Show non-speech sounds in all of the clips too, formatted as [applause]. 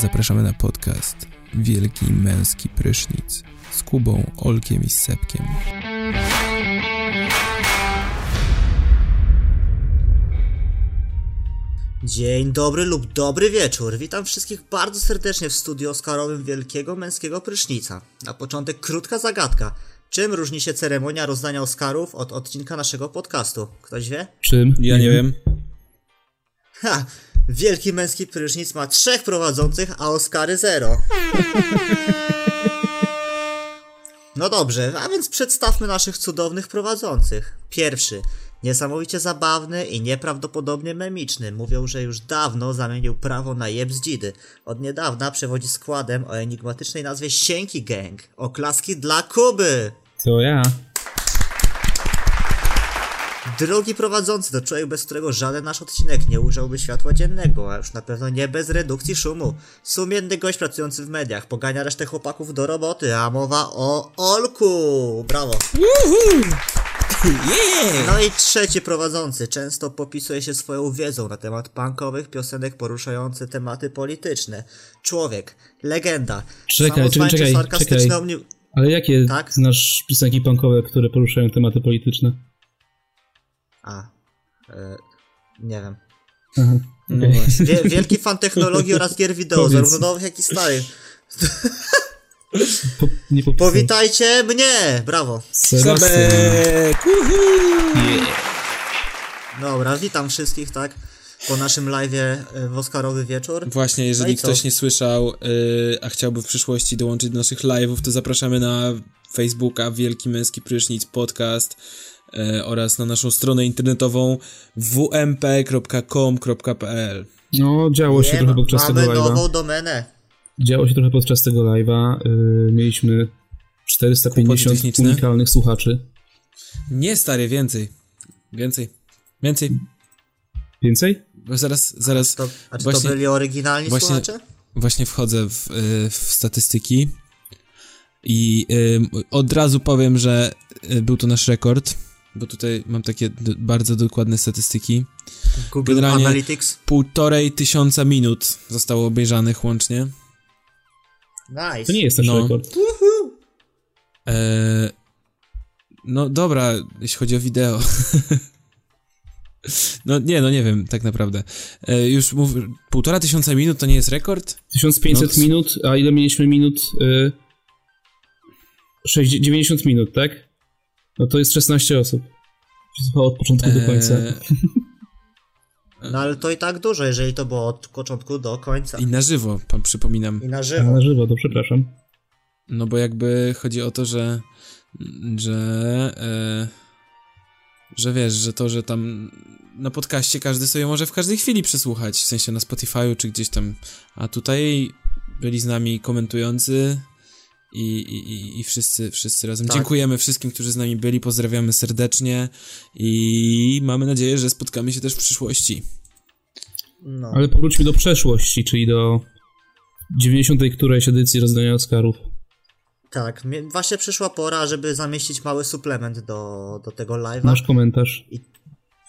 Zapraszamy na podcast Wielki Męski Prysznic z Kubą, Olkiem i Sepkiem. Dzień dobry lub dobry wieczór. Witam wszystkich bardzo serdecznie w studiu Oscarowym Wielkiego Męskiego Prysznica. Na początek krótka zagadka. Czym różni się ceremonia rozdania Oscarów od odcinka naszego podcastu? Ktoś wie? Czym? Ja nie wiem. Ha! Wielki Męski Prysznic ma trzech prowadzących, a Oscary zero. No dobrze, a więc przedstawmy naszych cudownych prowadzących. Pierwszy. Niesamowicie zabawny i nieprawdopodobnie memiczny. Mówią, że już dawno zamienił prawo na jeb z dzidy. Od niedawna przewodzi składem o enigmatycznej nazwie Sienki Gang. Oklaski dla Kuby! To ja. Drugi prowadzący to człowiek, bez którego żaden nasz odcinek nie ujrzałby światła dziennego, a już na pewno nie bez redukcji szumu. Sumienny gość pracujący w mediach, pogania resztę chłopaków do roboty, a mowa o Olku! Brawo! No i trzeci prowadzący, często popisuje się swoją wiedzą na temat punkowych piosenek poruszających tematy polityczne. Człowiek, legenda, Czekaj, czekaj, sarkastyczny czekaj. Ale jakie Tak? znasz piosenki punkowe, które poruszają tematy polityczne? A, e, nie wiem. Aha. No właśnie. Wie, wielki fan [laughs] technologii oraz gier wideo, Powiedz. zarówno nowych, jak i starych. Po, nie. Powitajcie mnie! Brawo. Sebek! Dobra, witam wszystkich, tak? Po naszym live'ie w Oscarowy wieczór. Właśnie, No jeżeli co? ktoś nie słyszał, yy, a chciałby w przyszłości dołączyć do naszych live'ów, to zapraszamy na Facebooka Wielki Męski Prysznic Podcast yy, oraz na naszą stronę internetową wmp.com.pl No, działo się Nie, trochę podczas mamy tego nową live'a. domenę. Działo się trochę podczas tego live'a. Yy, mieliśmy 450 techniczne. unikalnych słuchaczy. Nie, stary, więcej. Więcej. Więcej. Więcej? Bo zaraz, zaraz, To, a czy Właśnie- to byli oryginalni właśnie- słuchacze? właśnie wchodzę w, y, w statystyki i y, od razu powiem, że y, był to nasz rekord, bo tutaj mam takie bardzo dokładne statystyki. Google generalnie- Analytics. Półtorej tysiąca minut zostało obejrzanych łącznie. Nice. To nie jest nasz No. rekord. Eee, no dobra, jeśli chodzi o wideo. [laughs] no nie, no nie wiem, tak naprawdę. E, już mów, półtora tysiąca minut to nie jest rekord? 1500 No, minut, a ile mieliśmy minut? Yy, 6, 90 minut, tak? No to jest 16 osób. Od początku do końca. Eee, [laughs] No ale to i tak dużo, jeżeli to było od początku do końca. I na żywo, pan przypominam. I na A, żywo. na żywo, to przepraszam. No bo jakby chodzi o to, że że e, że wiesz, że to, że tam na podcaście każdy sobie może w każdej chwili przesłuchać, w sensie na Spotify'u czy gdzieś tam, a tutaj byli z nami komentujący i, i, i- wszyscy, wszyscy razem. Tak. Dziękujemy wszystkim, którzy z nami byli, pozdrawiamy serdecznie i mamy nadzieję, że spotkamy się też w przyszłości. No. Ale powróćmy do przeszłości, czyli do 90. którejś edycji rozdania Oscarów. Tak, właśnie przyszła pora, żeby zamieścić mały suplement do, do tego live'a. Nasz komentarz.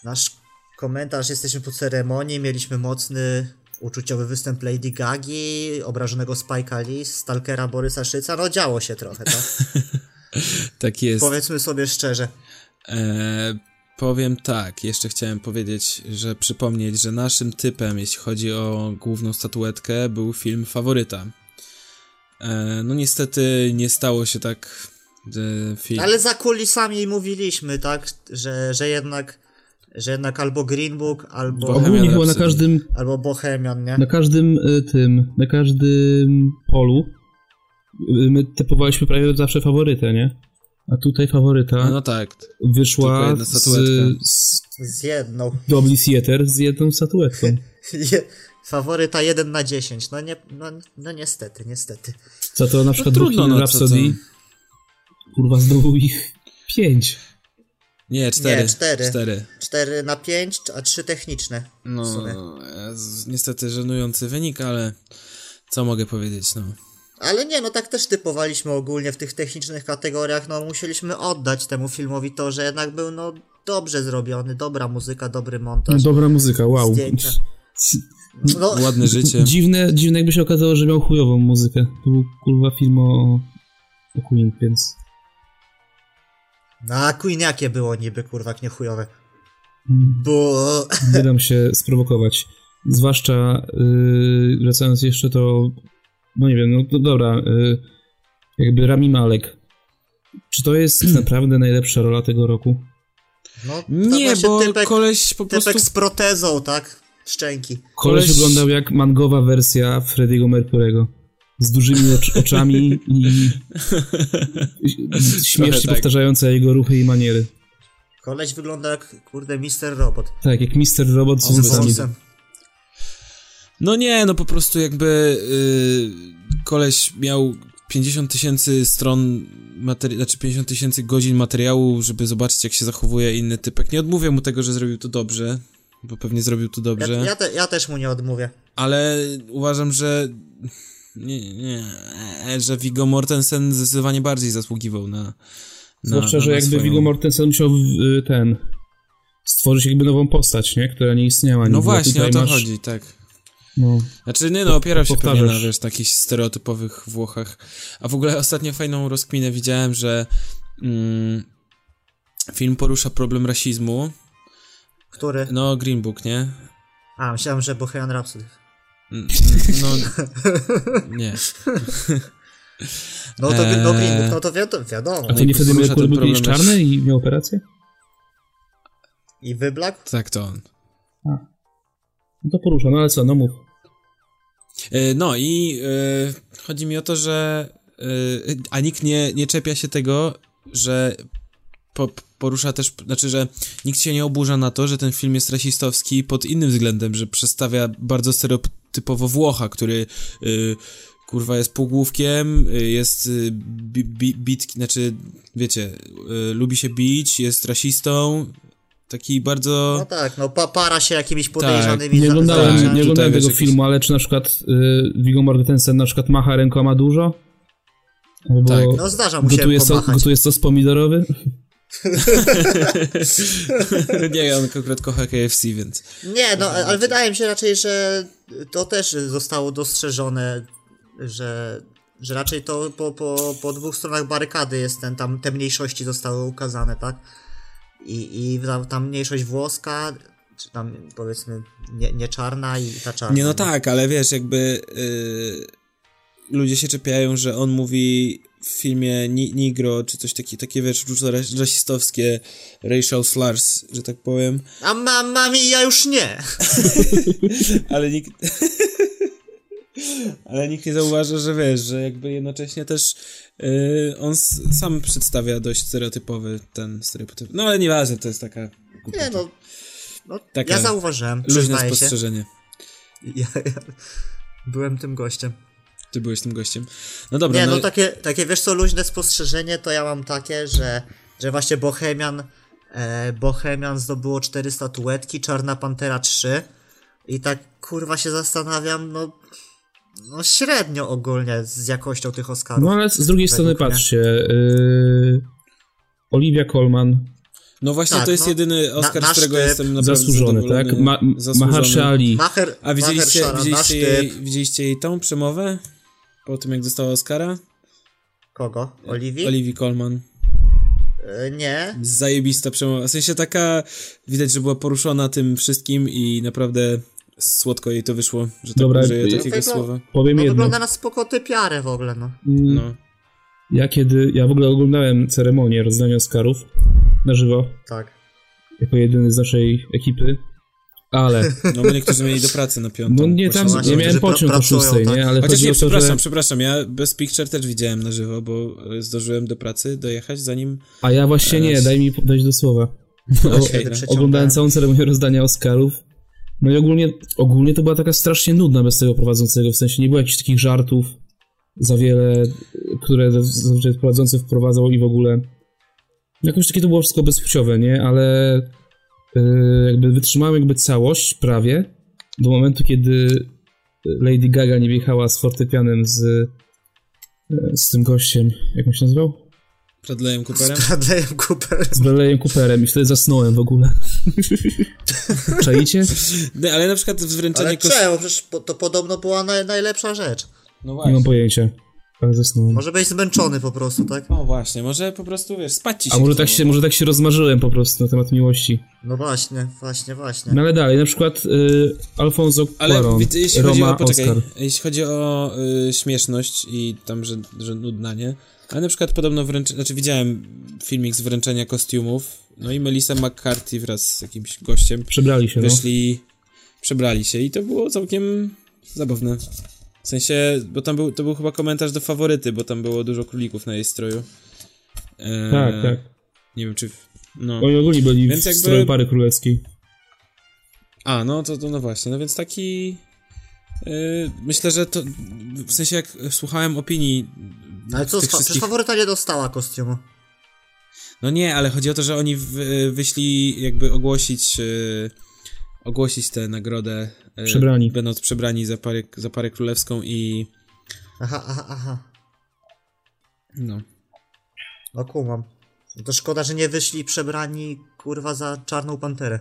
Nasz komentarz, jesteśmy po ceremonii, mieliśmy mocny, uczuciowy występ Lady Gagi, obrażonego Spike'a Lee, Stalkera Borysa Szyca, no działo się trochę, tak? [laughs] Tak jest. Powiedzmy sobie szczerze. E, powiem tak, jeszcze chciałem powiedzieć, że przypomnieć, że naszym typem, jeśli chodzi o główną statuetkę, był film Faworyta. E, no niestety nie stało się tak. E, film. Ale za kulisami mówiliśmy, tak, że, że jednak, że jednak albo Green Book, albo, Bohemian Ogólnie chyba na każdym, albo Bohemian, nie? na każdym y, tym, na każdym polu y, my typowaliśmy prawie zawsze faworytę, nie? A tutaj faworyta No tak. wyszła jedna z, statuetka. z Z jedną. Dobli Theater z jedną statuetką. [laughs] Je, faworyta 1 na 10. No nie, no, no niestety, niestety. Za to na przykład trudno, Bohemian no, co Rhapsody kurwa zdobył ich pięć. Nie, cztery. Nie, cztery. cztery. 4 na 5, a 3 techniczne. No, niestety żenujący wynik, ale co mogę powiedzieć, no. Ale nie, no tak też typowaliśmy ogólnie w tych technicznych kategoriach, no musieliśmy oddać temu filmowi to, że jednak był no dobrze zrobiony, dobra muzyka, dobry montaż. Dobra muzyka, wow. Zdjęcia. No, Ładne życie. [laughs] Dziwne, dziwne jakby się okazało, że miał chujową muzykę. To był kurwa film o, o Queen, więc... no a Queen jakie było niby, kurwa, nie chujowe. mm, Bo... [laughs] Nie dam się sprowokować. Zwłaszcza yy, wracając jeszcze to... No nie wiem, no to dobra. Yy, jakby Rami Malek. Czy to jest [clears throat] naprawdę najlepsza rola tego roku? No, to Nie, bo typek, koleś po prostu... typek z protezą, tak? Szczęki. Koleś wyglądał jak mangowa wersja Frediego Mercurego. Z dużymi ocz- [laughs] oczami i śmiesznie tak. powtarzające jego ruchy i maniery. Koleś wygląda jak, kurde, Mister Robot. Tak, jak Mister Robot z wąsem. No nie, no po prostu jakby yy, koleś miał 50 tysięcy stron, materi- znaczy 50 tysięcy godzin materiału, żeby zobaczyć jak się zachowuje inny typek. Nie odmówię mu tego, że zrobił to dobrze, bo pewnie zrobił to Ja, dobrze, ja, te, ja też mu nie odmówię. ale uważam, że nie, nie, że Viggo Mortensen zdecydowanie bardziej zasługiwał na, na Zwłaszcza, że na jakby swoją... Viggo Mortensen musiał y, ten stworzyć jakby nową postać, nie? Która nie istniała. No nigdy. właśnie, o to masz, chodzi, tak. No, Znaczy, nie no, opierał się pewnie na, wiesz, takich stereotypowych Włochach. A w ogóle ostatnio fajną rozkminę widziałem, że mm, film porusza problem rasizmu. Który? No, Green Book, nie? A, myślałem, że Bohemian Rhapsody. No, [laughs] nie. No to no, Eee. Green Book, no to wiadomo. wiadomo. a to nie wtedy ten był problem czarny i miał operację? I wyblak? Tak to on. No to porusza, no ale co, no mów. E, No i e, chodzi mi o to, że e, a nikt nie, nie czepia się tego, że po, porusza też, znaczy, że nikt się nie oburza na to, że ten film jest rasistowski pod innym względem, że przedstawia bardzo stereotypowo Włocha, który y, kurwa jest półgłówkiem, y, jest y, bi, bi, bit, znaczy, wiecie, y, lubi się bić, jest rasistą, taki bardzo... No tak, no pa, para się jakimiś podejrzanymi Nie za- oglądałem, za- nie oglądałem tego jakiś- filmu, ale czy na przykład y, Viggo Mortensen na przykład macha rękoma dużo? Albo Tak. No zdarza mu się gotuje, sos, gotuje sos pomidorowy? [laughs] nie, on akurat kocha KFC, więc... Nie, no ale wydaje mi się raczej, że to też zostało dostrzeżone, że, że raczej to po, po, po dwóch stronach barykady jest ten, tam te mniejszości zostały ukazane, tak? I, i ta, ta mniejszość włoska, czy tam powiedzmy nie, nie czarna i ta czarna. Nie, no tak, ale wiesz, jakby y, ludzie się czepiają, że on mówi w filmie ni Nigro, czy coś takie, takie wiesz, różne ras- rasistowskie racial slurs, że tak powiem, A ma, mami, ja już nie. [laughs] ale nikt... [laughs] ale nikt nie zauważa, że wiesz, że jakby jednocześnie też y, on sam przedstawia dość stereotypowy ten stereotyp. No ale nieważne, to jest taka... głupota. Nie, no. no Taka ja zauważyłem, Luźne spostrzeżenie. [laughs] Ja, ja byłem tym gościem. Ty byłeś tym gościem. No dobra, Nie, no, no takie, takie wiesz co, luźne spostrzeżenie to ja mam takie, że, że właśnie Bohemian, e, Bohemian zdobyło 4 statuetki, Czarna Pantera 3 i tak kurwa się zastanawiam, no, no średnio ogólnie z jakością tych Oscarów. No ale z drugiej strony mnie. patrzcie, y, Olivia Colman, no właśnie Tak, to jest no, jedyny Oscar, na- z którego typ. jestem naprawdę zasłużony, tak? Ma, Zasłużony. Mahershala Ali. Maher, A widzieliście, Mahershala, nasz widzieliście, jej, widzieliście jej tą przemowę? Po tym, jak dostała Oscara? Kogo? Oliwii? Olivia Colman. E, nie. Zajebista przemowa. W sensie taka, widać, że była poruszona tym wszystkim i naprawdę słodko jej to wyszło, że tak Dobra, użyję ja- takiego No tego- słowa. Powiem No jedno. wygląda na spoko typiarę w ogóle, no. Mm, No. Ja kiedy, ja w ogóle oglądałem ceremonię rozdania Oscarów na żywo, Tak. jako jedyny z naszej ekipy, ale no bo niektórzy mieli do pracy na piątą. no nie tam, właśnie, ja miałem którzy pra- pociąg o szóstej, tak? nie? Ale Chociaż nie, o to, przepraszam, że... przepraszam, ja bez Picture też widziałem na żywo, bo zdążyłem do pracy dojechać, zanim... A ja właśnie nie, daj mi dojść do słowa. No. przeciągałem. Oglądałem całą ceremonię rozdania Oscarów. No i ogólnie, ogólnie to była taka strasznie nudna bez tego prowadzącego, w sensie nie było jakichś takich żartów za wiele, które prowadzący wprowadzał i w ogóle. Jakoś takie to było wszystko bezpłciowe, nie? Ale jakby wytrzymałem jakby całość prawie do momentu, kiedy Lady Gaga nie wjechała z fortepianem z, yy, z tym gościem, jak on się nazywał? Bradleyem [laughs] Cooperem? Z Bradleyem Cooperem. Z Bradleyem Cooperem i wtedy zasnąłem w ogóle. [laughs] Czaicie? Nie, ale na przykład wręczenie Ale czemu? Przecież to podobno była naj, najlepsza rzecz. No Nie właśnie. mam pojęcia. Zasnąłem. Może być zmęczony po prostu, tak? No właśnie, może po prostu, wiesz, spać ci się A może chciało. tak, się, może tak się rozmarzyłem po prostu na temat miłości. No właśnie, właśnie, właśnie. No ale dalej, na przykład y, Alfonso Ale Cuarón, widzę, jeśli Roma, chodzi o, poczekaj, Oscar. jeśli chodzi o y, śmieszność i tam, że, że nudna, nie? Ale na przykład podobno wręcz, znaczy widziałem filmik z wręczenia kostiumów, no i Melissa McCarthy wraz z jakimś gościem Przebrali się, no. wyszli, przebrali się i to było całkiem zabawne. W sensie, bo tam był, to był chyba komentarz do faworyty, bo tam było dużo królików na jej stroju. E, Tak, tak. Nie wiem, czy... No. Oni ogólnie byli Więc w jakby- stroju pary królewskiej. A, no to, to no właśnie, no więc taki... Yy, myślę, że to... W sensie jak słuchałem opinii No Ale co, fa- przecież wszystkich... faworyta nie dostała kostiumu. No nie, ale chodzi o to, że oni wyśli jakby ogłosić... Yy, ogłosić tę nagrodę. Yy, Przebrani. Będąc przebrani za parę, za parę królewską i... Aha, aha, aha. No. No kumam. No to szkoda, że nie wyszli przebrani, kurwa, za Czarną Panterę.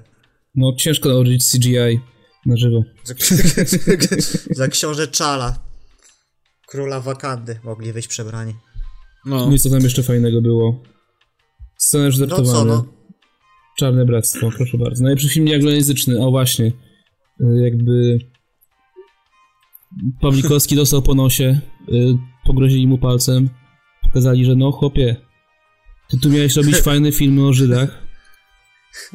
No ciężko nałożyć CGI na żywo. Za, za książę Czala. Króla Wakandy mogli wyjść przebrani. No. No i co tam jeszcze fajnego było? Scenariusz No co, no? Czarne Bractwo, proszę bardzo. Najlepszy film anglojęzyczny, o właśnie. Y, Jakby... Pawlikowski dostał po nosie, y, pogrozili mu palcem, pokazali, że no chłopie, ty tu miałeś robić [laughs] fajne filmy o Żydach,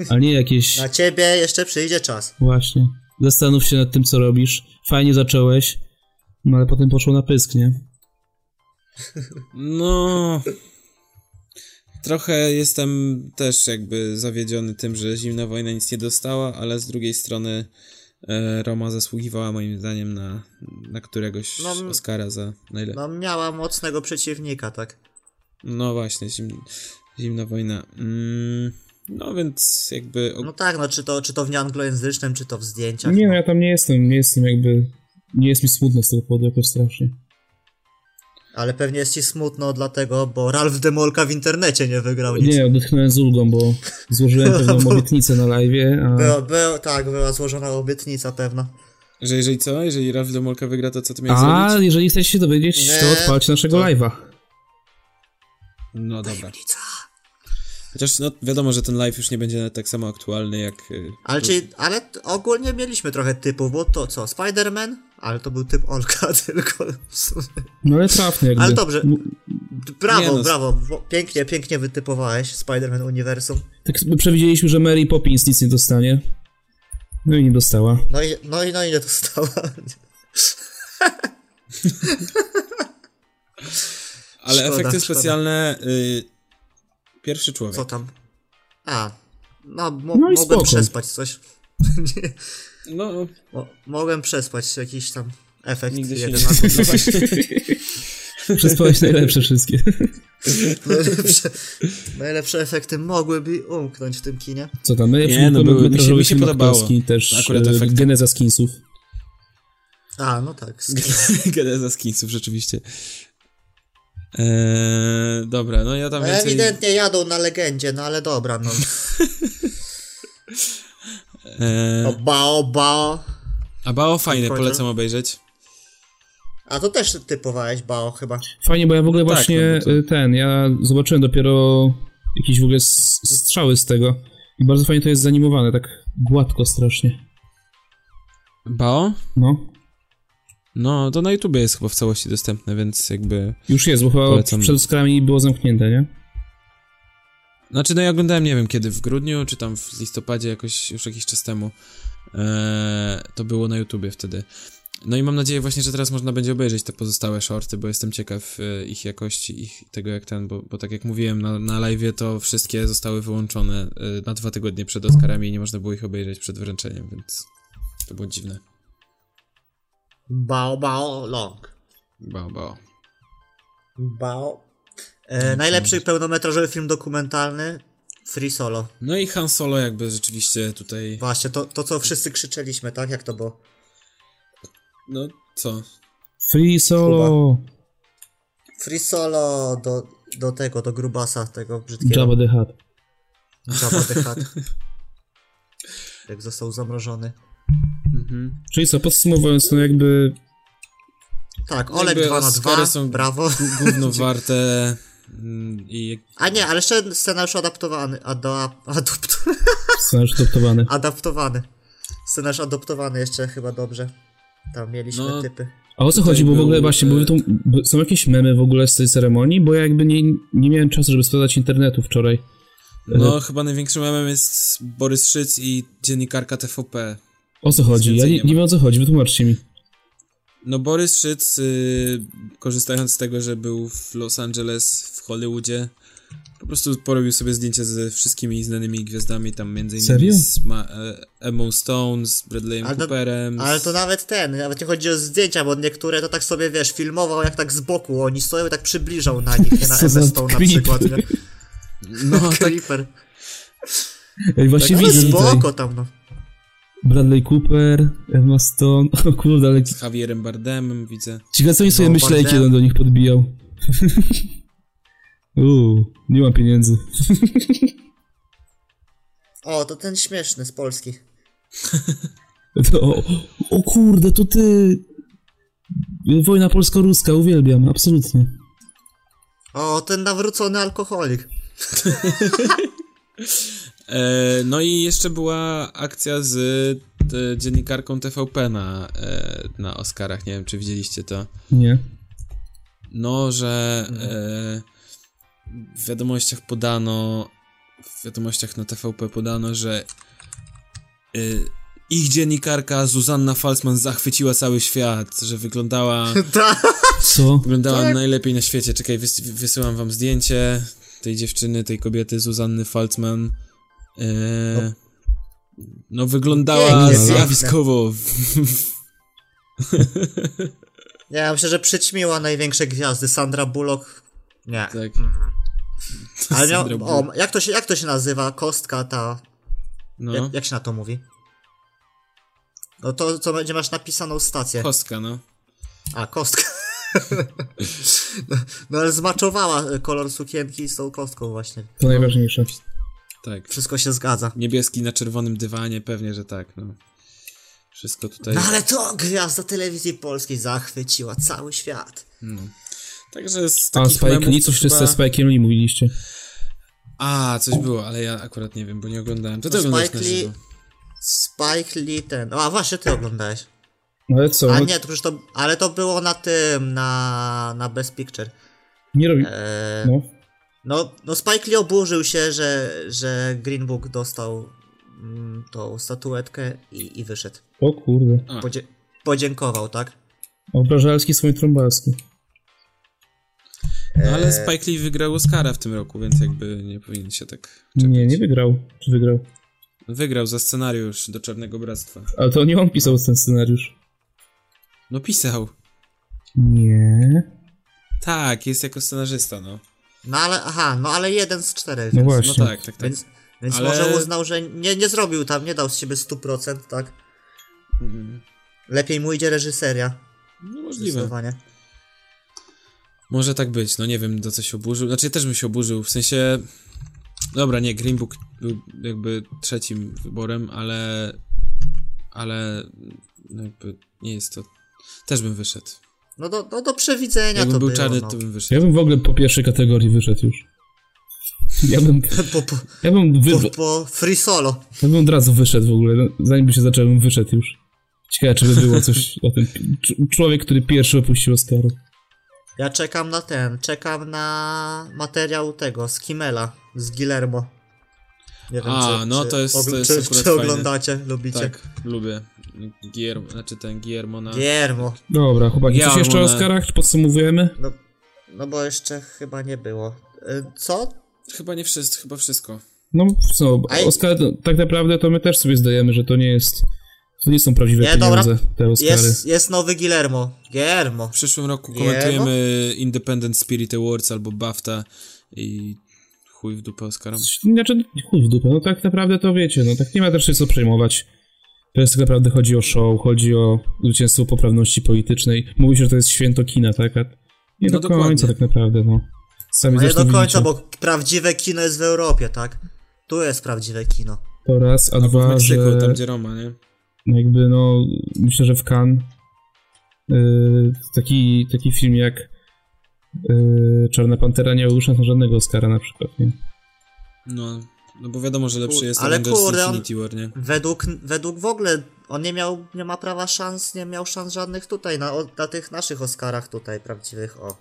a nie jakieś... Na ciebie jeszcze przyjdzie czas. Właśnie. Zastanów się nad tym, co robisz. Fajnie zacząłeś, no ale potem poszło na pysk, nie? No. Trochę jestem też jakby zawiedziony tym, że Zimna Wojna nic nie dostała, ale z drugiej strony e, Roma zasługiwała moim zdaniem na, na któregoś No, Oscara za najlepszy. No miała mocnego przeciwnika, tak? No właśnie, zim, Zimna Wojna. Mm, no więc jakby... No tak, no czy to, czy to w nieanglojęzycznym, czy to w zdjęciach. Nie, no ja tam nie jestem, nie jestem jakby... Nie jest mi smutno z tego powodu jakoś strasznie. Ale pewnie jest ci smutno dlatego, bo Ralph Demolka w internecie nie wygrał nic. Nie, odetchnąłem z ulgą, bo złożyłem pewną [laughs] Bo- obietnicę na live, a... Było, było, tak, była złożona obietnica pewna. Że jeżeli co? Jeżeli Ralf Demolka wygra, to co ty miałeś A zrobić? jeżeli chcecie się dowiedzieć, to Nie, odpalcie naszego to- live'a. No dobra. Tajemnica. Chociaż no wiadomo, że ten live już nie będzie tak samo aktualny jak... y, Ale, czy, ale ogólnie mieliśmy trochę typów, bo to co, Spider-Man? Ale to był typ Olka [laughs] tylko. w sumie. No ale trafny jakby. Ale dobrze. Brawo, no, brawo, bo- pięknie, pięknie wytypowałeś Spider-Man Uniwersum. Tak my przewidzieliśmy, że Mary Poppins nic nie dostanie. No i nie dostała. No i, no i, no i nie dostała. [laughs] Ale Szkoda, efekty szkoda. specjalne... Y, pierwszy człowiek. Co tam? A, no, mo- No mogłem spoko. przespać coś. [laughs] No, mo- mogłem przespać jakiś tam efekt nigdy się jeden nie... No. [laughs] Przespałeś najlepsze wszystkie. [laughs] najlepsze, najlepsze efekty mogłyby umknąć w tym kinie. Co tam? Najlepszy Nie, no, były- mi się- mi się podobało. też Akurat e, efekty. Geneza Skinsów. A, no tak. [laughs] Geneza skinsów, rzeczywiście. Eee, dobra, no ja tam No więcej... ewidentnie jadą na legendzie, no ale dobra, no. Eee, Oba, oba. a Bao fajne, polecam obejrzeć. A to też typowałeś Bao chyba. Fajnie, bo ja w ogóle Tak, właśnie no e, ten, ja zobaczyłem dopiero jakieś w ogóle strzały z tego i bardzo fajnie to jest zanimowane, tak gładko strasznie. Bao? No, No, to na YouTubie jest chyba w całości dostępne, więc jakby... już jest, bo chyba Polecam. przed Oscarami było zamknięte, nie? Znaczy, no ja oglądałem, nie wiem kiedy, w grudniu, czy tam w listopadzie, jakoś już jakiś czas temu. Eee, to było na YouTubie wtedy. No i mam nadzieję właśnie, że teraz można będzie obejrzeć te pozostałe shorty, bo jestem ciekaw e, ich jakości, ich tego jak ten, bo, bo tak jak mówiłem na, na live'ie, to wszystkie zostały wyłączone e, na dwa tygodnie przed Oscarami i nie można było ich obejrzeć przed wręczeniem, więc to było dziwne. Bao, bao, long. Bao, bao. Bao. E, najlepszy pełnometrażowy film dokumentalny Free Solo. No i Han Solo jakby rzeczywiście tutaj, Właśnie, to, to co wszyscy krzyczeliśmy, tak? Jak to było? no co? Free Solo! Free Solo do, do tego, do grubasa, tego brzydkiego. Jabba the Hutt. Jabba the Hutt. [laughs] Jak został zamrożony. Mhm. Czyli co, podsumowując, no jakby Tak, Oleg Jakby 2 na Oscary 2, są brawo. Gó- Gówno [laughs] warte i A nie, ale jeszcze scenariusz adaptowany, ado, adopt, [laughs] scenariusz adoptowany. adaptowany. Scenariusz adoptowany jeszcze chyba dobrze. Tam mieliśmy No, typy. A o co chodzi? Bo w był, ogóle właśnie, bo e, tu b- są jakieś memy w ogóle z tej ceremonii, bo ja jakby nie, nie miałem czasu, żeby sprawdzać internetu wczoraj. No, chyba największym memem jest Borys Szyc i dziennikarka TVP. O co chodzi? Ja nie, nie wiem o co chodzi, wytłumaczcie mi. No, Borys Szyc, y, korzystając z tego, że był w Los Angeles, w Hollywoodzie, po prostu porobił sobie zdjęcie ze wszystkimi znanymi gwiazdami, tam między innymi Serio? z Ma- e, Emmą Stone, z Bradleyem Ale to- Cooperem. Ale z- to nawet ten, nawet nie chodzi o zdjęcia, bo niektóre to tak sobie, wiesz, filmował jak tak z boku, oni stoją i tak przybliżał na nich, nie [laughs] na MS Stone na przykład, nie? No, tak, Creeper. Ej, właśnie Ale widzę tutaj. spoko tam, no. Bradley Cooper, Emma Stone, o kurde, ale z Javierem Bardemem widzę. ciekawe co oni sobie No, myśleli, Bardem. kiedy on do nich podbijał. [laughs] Uuu, nie mam pieniędzy. O, to ten śmieszny z Polski. [laughs] To, o, o kurde, to ty... Wojna polsko-ruska, uwielbiam, absolutnie. O, ten nawrócony alkoholik. [laughs] E, no i jeszcze była akcja z e, dziennikarką TVP na, e, na Oscarach, nie wiem czy widzieliście to. Nie. No, że e, w wiadomościach podano, w wiadomościach na TVP podano, że e, ich dziennikarka Zuzanna Falsman zachwyciła cały świat, że wyglądała, [laughs] Ta. Co? wyglądała Tak. najlepiej na świecie. Czekaj, wys, wysyłam wam zdjęcie tej dziewczyny, tej kobiety Zuzanny Falsman. E, no, wyglądała Pięknie, zjawiskowo. [laughs] Nie, ja myślę, że przyćmiła największe gwiazdy. Sandra Bullock. Nie. tak. [laughs] Ale miał, o, jak to, się, jak to się nazywa? Kostka ta. No, Jak, jak się na to mówi? No to, co będzie masz napisaną stację. kostka, no. A, kostka. [laughs] no, no ale zmaczowała kolor sukienki z tą kostką właśnie. To najważniejsze. Tak. Wszystko się zgadza. Niebieski na czerwonym dywanie, pewnie, że tak, no. Wszystko tutaj. No ale to gwiazda telewizji polskiej zachwyciła cały świat. No. Także z A takich Spike memów Lee, coś chyba... ze Spike'em Lee mówiliście. A, coś było, ale ja akurat nie wiem, bo nie oglądałem. To ty No, oglądałeś Spike Lee- żywo. Spike Lee ten. A właśnie ty oglądałeś. No ale co? A nie, to przecież to. Ale to było na tym, na, na Best Picture. nie robi... Eee, No. No, no Spike Lee oburzył się, że, że Green Book dostał mm, tą statuetkę i, i wyszedł. O kurde. Podzie podziękował, tak? Obrażalski swoim trąbalski. no, ale Spike Lee wygrał Oscara w tym roku, więc jakby nie powinien się tak czepiać. Nie, nie wygrał. Czy wygrał? Wygrał za scenariusz do Czarnego Bractwa. Ale to nie on pisał ten scenariusz. No pisał. Nie. Tak, jest jako scenarzysta, no. No ale, aha, no ale jeden z czterech. No więc, właśnie. No tak, tak, tak. Więc, więc Ale- może uznał, że nie, nie zrobił tam, nie dał z siebie 100%, tak? Mm, Lepiej mu idzie reżyseria. No możliwe. Zdecydowanie. Może tak być, no nie wiem do co się oburzył. Znaczy też bym się oburzył, w sensie... Dobra, nie, Green Book był jakby trzecim wyborem, ale... Ale... no Jakby nie jest to... Też bym wyszedł. No do, no do przewidzenia Jakbym to był było, czarny, no. to bym wyszedł. Ja bym w ogóle po pierwszej kategorii wyszedł już. Ja bym, [laughs] po, po, ja bym, wy, po, po free solo. ja bym od razu wyszedł w ogóle. No, Zanim by się zaczął, bym wyszedł już. Ciekawe, czy by było coś [laughs] o tym. Cz- Człowiek, który pierwszy opuścił Oscaru. Ja czekam na ten, czekam na materiał tego, z Kimela, z Guillermo. Nie wiem, A, czy, no czy, to jest- to jest czy, czy oglądacie, lubicie. Tak, lubię. Guillermo, znaczy ten Guillermo na... Guillermo. Dobra, chłopaki, coś jeszcze o Oscarach? Czy podsumowujemy? No, no bo jeszcze chyba nie było. Y, Co? Chyba nie wszystko, chyba wszystko. No co, i- Oscar, tak naprawdę to my też sobie zdajemy, że to nie jest... To nie są prawdziwe Nie, dobra. pieniądze, te Oscary. Jest, jest nowy Guillermo. Guillermo. W przyszłym roku Guillermo? komentujemy Independent Spirit Awards albo BAFTA i chuj w dupę Oscarom. Znaczy, chuj w dupę, no tak naprawdę to wiecie, no tak nie ma też się co przejmować. To jest tak naprawdę chodzi o show, chodzi o zwycięstwo poprawności politycznej. Mówi się, że to jest święto kina, tak? A nie No do końca dokładnie. tak naprawdę, no. Sami No nie do końca, widzicie. bo prawdziwe kino jest w Europie, tak? Tu jest prawdziwe kino. To raz, a w dwa, Meksyku, że tam gdzie Roma, nie? jakby no, myślę, że w Cannes yy, taki, taki film jak yy, Czarna Pantera nie szans na żadnego Oscara na przykład, nie? No, no bo wiadomo, że lepszy jest ale Avengers kurde, Infinity War, nie? Według, według w ogóle on nie miał, nie ma prawa szans, nie miał szans żadnych tutaj, na, na tych naszych Oscarach tutaj prawdziwych, o.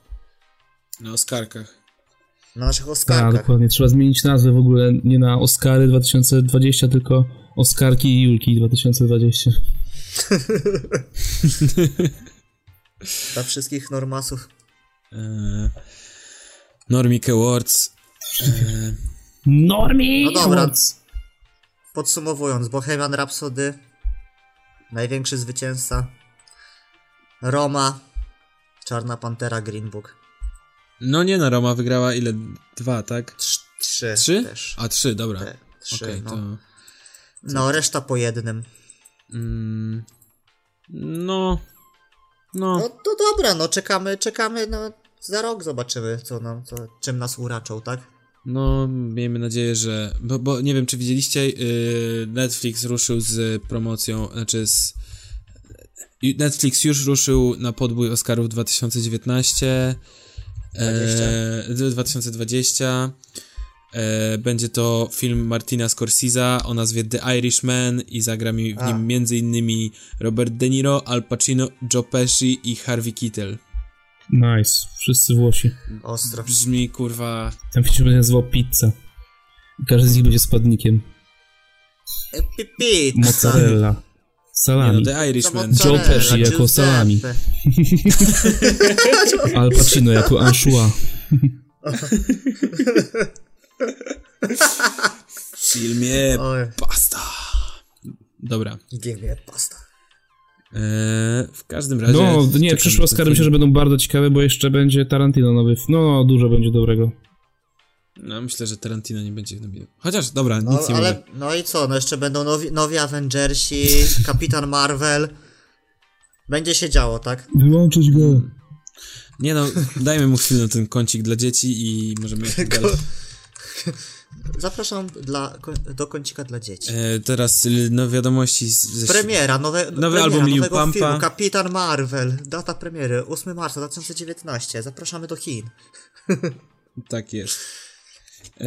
Na Oscarkach. Na naszych Tak, Oscarkach. dokładnie. Trzeba zmienić nazwę w ogóle nie na Oscary 2020, tylko Oscarki i Julki 2020. [laughs] Dla wszystkich normasów. Eee, Normic Awards. Eee, Normi! No dobra. Podsumowując, Bohemian Rhapsody, największy zwycięzca, Roma, Czarna Pantera, Green Book. no nie no, Roma wygrała ile? Dwa, tak? Trz, trzy. Trzy? Też. A, trzy, dobra. Te, trzy, Okej, no. to... no, reszta po jednym. Mm, no... No No, to dobra, no czekamy, czekamy, no za rok zobaczymy, co nam, co, czym nas uraczą, tak? No, miejmy nadzieję, że... Bo, bo nie wiem, czy widzieliście, yy, Netflix ruszył z promocją, znaczy z... Netflix już ruszył na podbój Oscarów 2019, e, 2020. E, będzie to film Martina Scorsese o nazwie The Irishman i zagra mi w A. nim m.in. Robert De Niro, Al Pacino, Joe Pesci i Harvey Keitel. Nice. Wszyscy Włosi. Ostro. Brzmi kurwa... Ten film się będzie nazywał Pizza. I każdy z nich będzie składnikiem. E, pi, pi, Mozzarella. Nie Salami. no, The Irishman. Joe Pesci jako salami. [laughs] Al Pacino jako anchois. W filmie Oj, pasta. Dobra. ginie pasta. E, w każdym razie... No, nie, przyszłe Oscary myślę, że będą bardzo ciekawe, bo jeszcze będzie Tarantino nowy. No, dużo będzie dobrego. No, myślę, że Tarantino nie będzie nominował. Chociaż, dobra, No, nic nie ale, mówię. no i co, no jeszcze będą nowi, nowi Avengersi, [laughs] Kapitan Marvel. Będzie się działo, tak? Wyłączyć go. Nie no, dajmy mu chwilę na ten kącik dla dzieci i możemy [laughs] jechać dalej. Zapraszam dla, do kącika dla dzieci. E, teraz no, wiadomości z, ze Premiera, nowe, premiera album nowego Pumpa. filmu, Kapitan Marvel, data premiery, 8 marca 2019, zapraszamy do Chin. [laughs] Tak jest. E,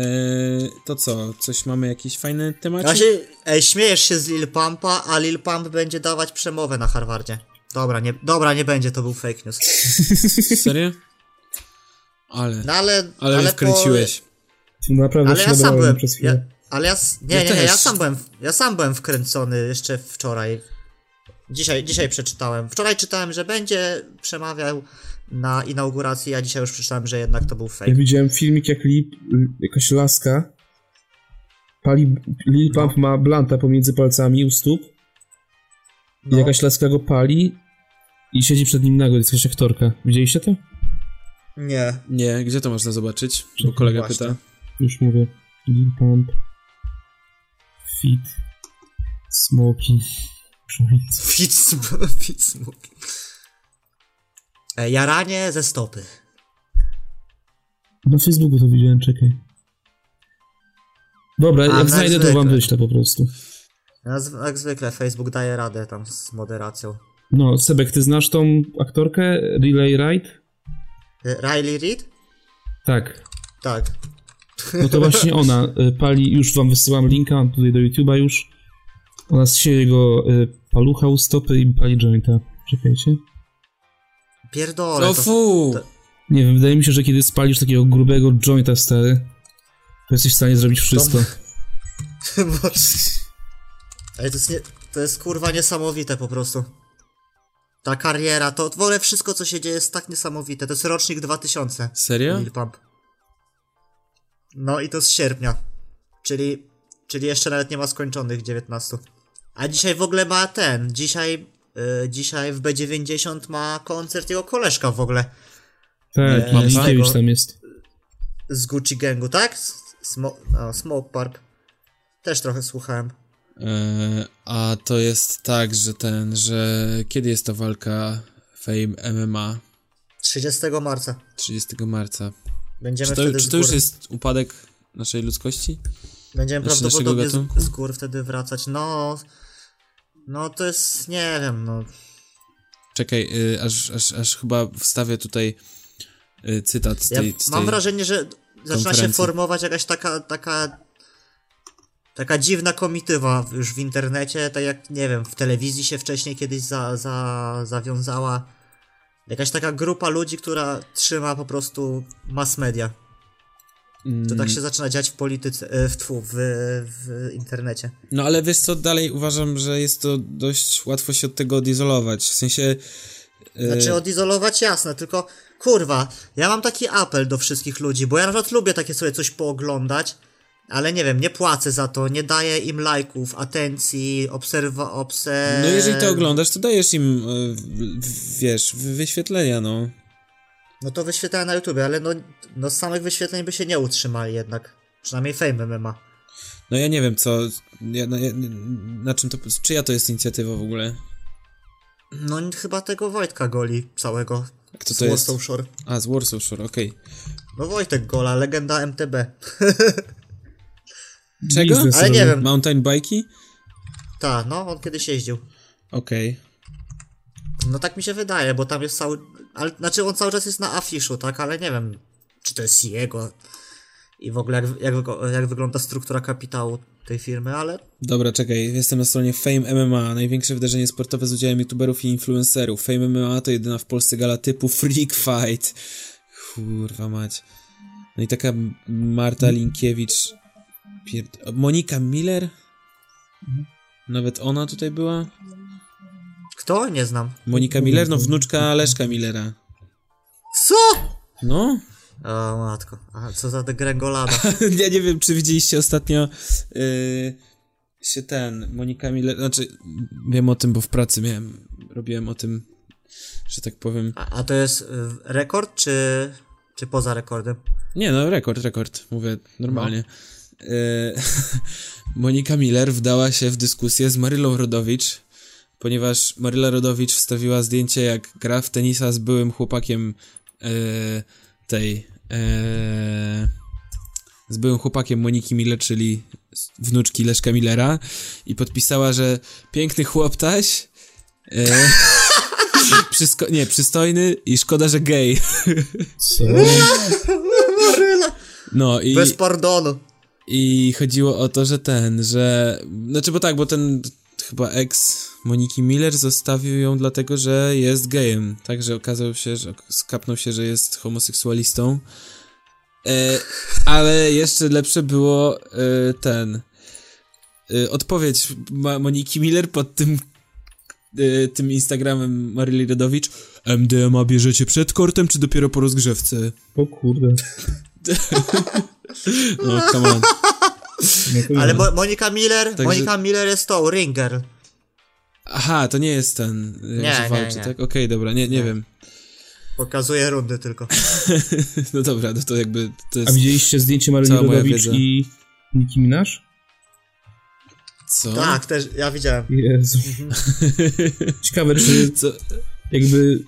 to co? Coś mamy jakieś fajne tematy? Właśnie, ej, śmiejesz się z Lil Pumpa, a Lil Pump będzie dawać przemowę na Harvardzie. Dobra, nie, dobra, nie będzie, to był fake news. [laughs] Serio? Ale, No ale, ale, po- wkręciłeś. Naprawdę Ale ja się sam byłem. przez Ja, chwilę. ale ja. Nie, Ja nie, nie, ja sam byłem. Ja sam byłem wkręcony jeszcze wczoraj. Dzisiaj, dzisiaj przeczytałem. Wczoraj czytałem, że będzie przemawiał na inauguracji, a dzisiaj już przeczytałem, że jednak to był Ja fake. widziałem filmik, jak Lil, jakaś laska pali, Lil Pump ma blanta pomiędzy palcami u stóp i No. jakaś laska go pali i siedzi przed nim nago, jest jakaś aktorka. Widzieliście to? Nie. Nie, gdzie to można zobaczyć? Bo kolega Właśnie. pyta. Lil Pump Fit Smoking. Fit, [laughs] fit smoking. E, Jaranie ze stopy. Na Facebooku to widziałem, czekaj. Dobra, A, jak tak znajdę, to wam zwykle. wyślę po prostu. Z- Jak zwykle Facebook daje radę tam z moderacją. No, Sebek, ty znasz tą aktorkę Relay Ride? Riley Reid? Tak. Tak. No to właśnie ona y, pali, już wam wysyłam linka mam tutaj do YouTube'a już. Ona zsieje jego y, palucha u stopy i pali jointa. Czekajcie. Pierdolę. O to, fu! to- Nie wiem, wydaje mi się, że kiedy spalisz takiego grubego jointa stary, to jesteś w stanie zrobić wszystko. [laughs] Bo... Ej, to jest, nie, to jest kurwa niesamowite po prostu. Ta kariera, to w ogóle wszystko co się dzieje jest tak niesamowite. To jest rocznik 2000. Serio? Lil Pump. No i to z sierpnia. Czyli, czyli jeszcze nawet nie ma skończonych 19. A dzisiaj w ogóle ma ten. Dzisiaj, y, dzisiaj w B90 ma koncert jego koleżka w ogóle. Tak, Eee, i z Likiewicz tego- tam jest. Z Gucci Gangu, tak? Smo no, Smoke Park. Też trochę słuchałem. E, a to jest tak, że ten, że kiedy jest ta walka Fame MMA? 30 marca. 30 marca. Będziemy Czy to, wtedy czy z to już jest upadek naszej ludzkości? będziemy znaczy prawdopodobnie z, z gór wtedy wracać. No, no to jest, nie wiem, no. Czekaj, y, aż, aż, aż chyba wstawię tutaj y, cytat z Ja tej, z mam tej... wrażenie, że zaczyna się formować jakaś taka, taka, taka dziwna komitywa już w internecie, tak jak, nie wiem, w telewizji się wcześniej kiedyś za, za, zawiązała. Jakaś taka grupa ludzi, która trzyma po prostu mass media. To tak się zaczyna dziać w polityce, e, w, tfu, w, w internecie. No ale wiesz co, dalej uważam, że jest to dość łatwo się od tego odizolować. W sensie... y, Znaczy odizolować jasne, tylko kurwa, ja mam taki apel do wszystkich ludzi, bo ja na przykład lubię takie sobie coś pooglądać, ale nie wiem, nie płacę za to, nie daję im lajków, atencji, obserwa, obse... No jeżeli to oglądasz, to dajesz im, w- wiesz, wyświetlenia, no. No to wyświetlałem na YouTube, ale no, no z samych wyświetleń by się nie utrzymali jednak. Przynajmniej Fame MMA. No ja nie wiem, co... Ja, na, ja, na czym to... Czyja to jest inicjatywa w ogóle? No chyba tego Wojtka goli całego. Kto z to jest? Warsaw Shore. A, z Warsaw Shore, okej. No Wojtek Gola, legenda MTB. [laughs] Czego? Biznes Ale nie wiem. Mountain bike'i? Ta, no on kiedyś jeździł. Okej. No tak mi się wydaje, bo tam jest cały... Ale, znaczy on cały czas jest na afiszu, tak? Ale nie wiem, czy to jest jego i w ogóle jak, jak, jak wygląda struktura kapitału tej firmy, ale Dobra, czekaj, jestem na stronie Fame MMA, największe wydarzenie sportowe z udziałem youtuberów i influencerów. Fame MMA to jedyna w Polsce gala typu Freak Fight. Kurwa mać. No i taka Marta Linkiewicz. Pierd... Monika Miller? Nawet ona tutaj była? kto? Nie znam. Monika Miller? No wnuczka Leszka Millera. Co? No? O matko, a co za degrengolada. [laughs] ja nie wiem, czy widzieliście ostatnio yy, się ten, Monika Miller, znaczy wiem o tym, bo w pracy miałem, robiłem o tym, że tak powiem. A, a to jest y, rekord, czy, czy poza rekordem? Nie no, rekord, rekord, mówię normalnie. Yy, [laughs] Monika Miller wdała się w dyskusję z Marylą Rodowicz, ponieważ Maryla Rodowicz wstawiła zdjęcie, jak gra w tenisa z byłym chłopakiem yy, tej. Yy, z byłym chłopakiem Moniki Miller, czyli wnuczki Leszka Millera, i podpisała, że piękny chłoptaś. Yy, [laughs] przysko- nie, przystojny i szkoda, że gej. Co? [laughs] No i. Bez pardonu. I chodziło o to, że ten, że. Znaczy, bo tak, bo ten chyba ex Moniki Miller zostawił ją dlatego, że jest gejem. Także okazał się, że skapnął się, że jest homoseksualistą. E, ale jeszcze lepsze było e, ten. E, odpowiedź Ma Moniki Miller pod tym. E, tym Instagramem Maryli Rodowicz. MDMA bierzecie przed kortem, czy dopiero po rozgrzewce? O kurde. [laughs] No, come on. Ale nie. Mo Monika Miller, Także- Monika Miller jest tą, Ringer. Aha, to nie jest ten, nie, Nie, że nie, walczy, nie. tak? Okej, dobra, nie, nie wiem. Pokazuje rundy tylko. [laughs] No dobra, no to jakby to A jest... widzieliście zdjęcie moja Rodowicz i Nicki Minaj? Co? Tak, też, ja widziałem. Jezu. [laughs] Ciekawe, czy Co? jakby y,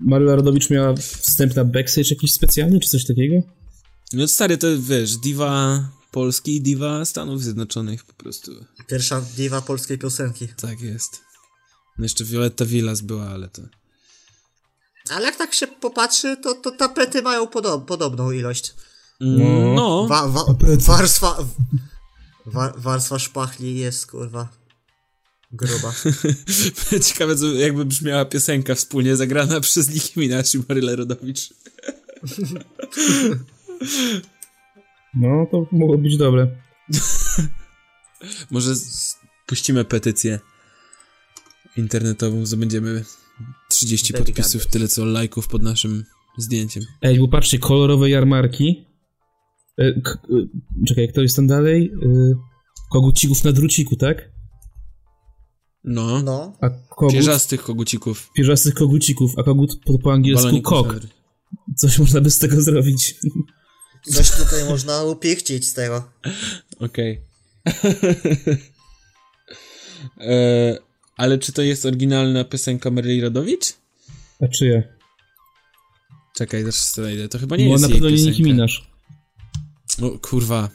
Maryla Rodowicz miała wstęp na backstage jakiś specjalny, czy coś takiego? No stary, to wiesz, diwa Polski i diwa Stanów Zjednoczonych po prostu. Pierwsza diwa polskiej piosenki. Tak jest. No jeszcze Violetta Villas była, ale to... Ale jak tak się popatrzy, to, to tapety mają podob podobną ilość. Mm, No, Wa wa warstwa... Wa warstwa szpachli jest, kurwa, gruba. [laughs] ciekawe co, jakby brzmiała piosenka wspólnie zagrana przez Nicki Minaj i Marylę Rodowicz. [laughs] No, to mogło być dobre. [laughs] Może puścimy petycję internetową, zdobędziemy 30 Baby podpisów, tyle co lajków pod naszym zdjęciem. Ej, bo patrzcie, kolorowe jarmarki. E, k- y, czekaj, kto jest tam dalej? Y, kogucików na druciku, tak? No, No. A kogut, pierzastych kogucików. pierzastych kogucików, a kogut po, po angielsku baloników kok. Coś można by z tego zrobić. [laughs] Coś tutaj można upichcić z tego. Okej. [laughs] e, ale czy to jest oryginalna piosenka Maryli Rodowicz? A czyja? Czekaj, znajdę. To chyba nie Bo jest na jej pewno nie Nicki piosenka. Minaj. O, kurwa.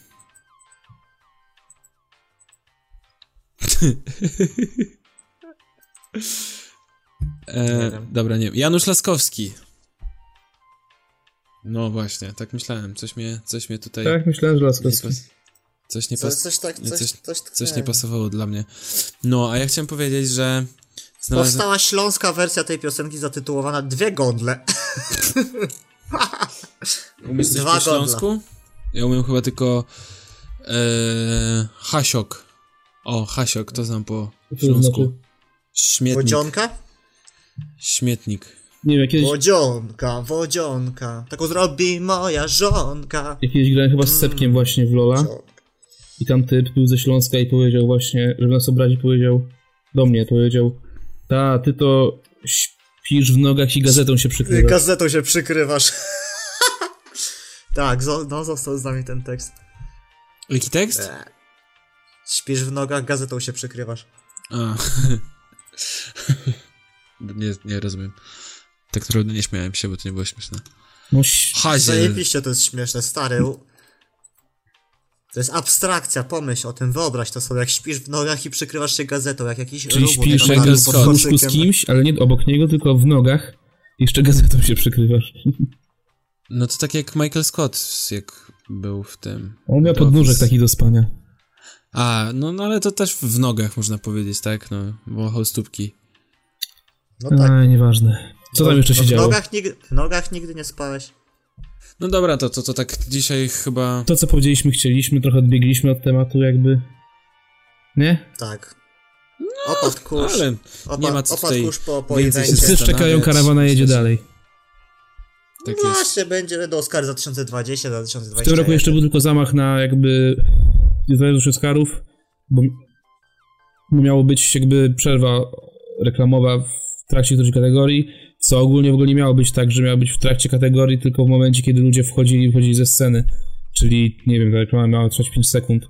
[laughs] e, Nie wiem. dobra, nie. Janusz Laskowski. No właśnie, tak myślałem. Coś mnie, coś mnie tutaj. Tak, myślałem, że nie Laskowski. pas, coś nie Coś, pas, coś tak, nie, coś, coś- coś, coś nie pasowało dla mnie. No, a ja chciałem powiedzieć, że znalazłem. Powstała śląska wersja tej piosenki zatytułowana Dwie gondle. Umiesz coś Dwa po śląsku? Ja umiem chyba tylko e, Hasiok. O, Hasiok, to znam po to śląsku. znaczy? Śmietnik. Śmietnik. Nie wiem, kiedyś, Wodzionka, wodzionka. Taką zrobi moja żonka. ja kiedyś grałem chyba z Mm. Sepkiem właśnie w Lola i tam typ był ze Śląska i powiedział właśnie, że nas obrazi, powiedział do mnie, powiedział ta, ty to śpisz w nogach i gazetą się przykrywasz. Gazetą się przykrywasz. [laughs] tak, no został z nami ten tekst. Jaki tekst? E. Śpisz w nogach, gazetą się przykrywasz. A. [laughs] nie, nie rozumiem. Tak trudno nie śmiałem się, bo to nie było śmieszne. No, Haziel. Zajebiście to jest śmieszne, stary. To jest abstrakcja, pomyśl o tym, wyobraź to sobie, jak śpisz w nogach i przykrywasz się gazetą, jak jakiś czyli robot, śpisz jak w łóżku z kimś, ale nie obok niego, tylko w nogach i jeszcze gazetą się przykrywasz. [laughs] No to tak jak Michael Scott, jak był w tym. On miał podnóżek taki do spania. A, no, no ale to też w nogach można powiedzieć, tak? No, wąchał stópki. No tak. A, nieważne. Co tam jeszcze się no, w działo? nogach, nigdy, w nogach nigdy nie spałeś. No dobra, to, to, to tak dzisiaj chyba... To, co powiedzieliśmy, chcieliśmy, trochę odbiegliśmy od tematu jakby. Nie? Tak. Opad kurz. Ale nie ma co kurz po, po. Wszyscy czekają, karawana jedzie dalej. tak no jest. właśnie, będzie do Oscar za 2020, za 2021. W tym roku jeszcze był tylko zamach na jakby niezależność Oscarów, bo, bo miało być jakby przerwa reklamowa w trakcie którejś kategorii, co ogólnie w ogóle nie miało być tak, że miało być w trakcie kategorii, tylko w momencie, kiedy ludzie wchodzili, wchodzili ze sceny. Czyli, nie wiem, ta reklama miała trwać 5 sekund.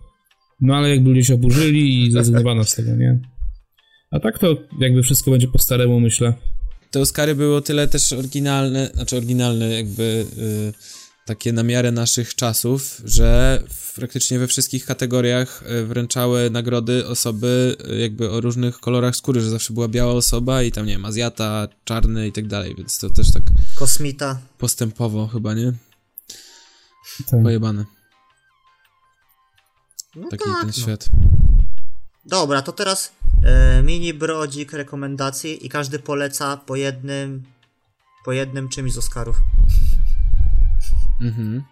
No ale jakby ludzie się oburzyli i zrezygnowano z tego, nie? A tak to jakby wszystko będzie po staremu, myślę. Te Oscary były o tyle też oryginalne, znaczy oryginalne jakby y, takie na miarę naszych czasów, że w- praktycznie we wszystkich kategoriach y, wręczały nagrody osoby y, jakby o różnych kolorach skóry, że zawsze była biała osoba i tam nie wiem, Azjata, czarny i tak dalej, więc to też tak Kosmita. postępowo chyba, nie? Tak. Pojebane. No Taki tak, ten no. świat. Dobra, to teraz e, mini brodzik rekomendacji i każdy poleca po jednym po jednym czymś z Oscarów. Mhm.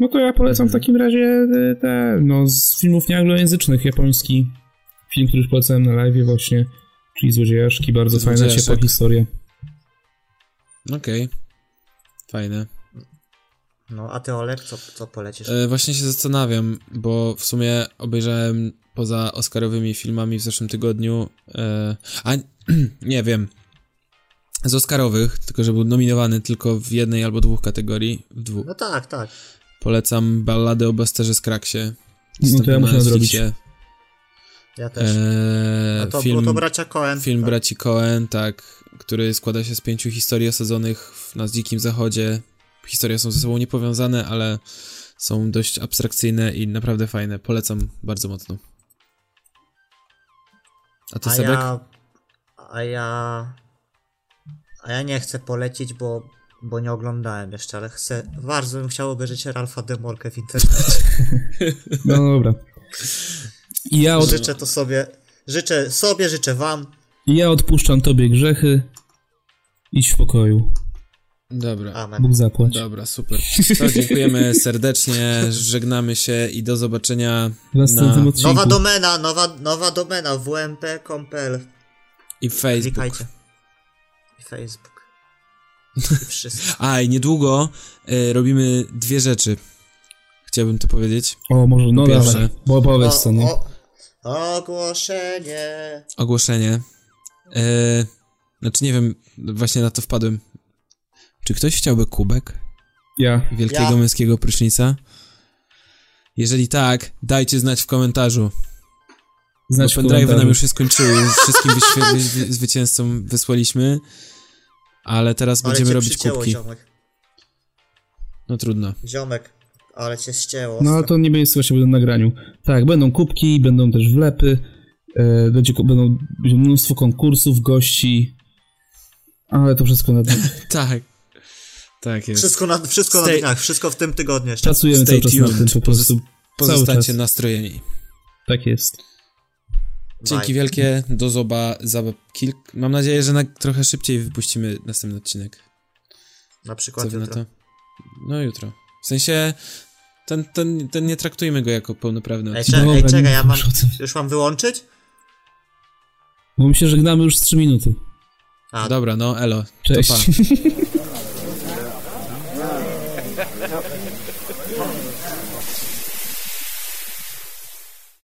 No to ja polecam w takim razie e, te, no z filmów nieanglojęzycznych, japoński film, który już polecałem na live właśnie, czyli Złodziejaszki, bardzo fajna, Złodziejaszek. ciepła historia. Okej. Fajne. No, a ty Olek, co, co polecisz? E, właśnie się zastanawiam, bo w sumie obejrzałem poza Oscarowymi filmami w zeszłym tygodniu. E, a [clears throat] nie wiem. Z Oscarowych, tylko że był nominowany tylko w jednej albo dwóch kategorii. W dwóch. No tak, tak. Polecam balladę o Busterze Skraksie. No to ja muszę nadrobić. Ja też. E, no to, film, to bracia Coen. film tak. braci Coen, tak, który składa się z pięciu historii osadzonych w- na Dzikim Zachodzie. Historie są ze sobą niepowiązane, ale są dość abstrakcyjne i naprawdę fajne. Polecam bardzo mocno. A ty, A Sebek? ja, a ja... A ja nie chcę polecić, bo, bo nie oglądałem jeszcze, ale chcę... Bardzo bym chciał obejrzeć Ralfa Demorkę w internecie. [laughs] No dobra. I ja, od, Życzę to sobie... Życzę sobie, życzę wam. i ja odpuszczam tobie grzechy. Idź w pokoju. Dobra. Amen. Bóg zapłać. Dobra, super. To dziękujemy [laughs] serdecznie, żegnamy się i do zobaczenia W następnym na... odcinku. Nowa domena, nowa, nowa domena wmp.com.pl i Facebook. Klikajcie. I Facebook. I [laughs] wszystko. A, i niedługo e, robimy dwie rzeczy. Chciałbym to powiedzieć. O, może, no Pierwsze. dawaj. Bo powiedz co, nie? O, o, ogłoszenie. ogłoszenie. E, znaczy nie wiem, właśnie na to wpadłem. Czy ktoś chciałby kubek Ja. wielkiego Ja. męskiego prysznica? Jeżeli tak, dajcie znać w komentarzu. Znać w bo pendrive'y nam już się skończyły, wszystkim [laughs] zwycięzcom wysłaliśmy. Ale teraz Ale będziemy robić kubki. ziomek. No trudno. Ziomek, ale cię ścięło. No ale to nie będzie właśnie będą nagraniu. Tak, będą kubki, będą też wlepy, e, będzie, będą, będzie mnóstwo konkursów, gości, ale to wszystko na [laughs] Tak. Tak jest. Wszystko na, wszystko na Stay- dniach, wszystko w tym tygodniu jeszcze. Pracujemy Stay cały czas nad tym tuned. po prostu. Pozostańcie nastrojeni. Tak jest. Dzięki Bye. wielkie, do zoba za kilk... Mam nadzieję, że na trochę szybciej wypuścimy następny odcinek. Na Co przykład na jutro. to? No jutro. W sensie, ten, ten, ten nie traktujmy go jako pełnoprawny Ej, odcinek. czekaj, ej, Dobra, czekaj, nie ja mam... Już mam wyłączyć? Bo my się żegnamy już z 3 minuty. A, Dobra, no elo. Cześć. [laughs]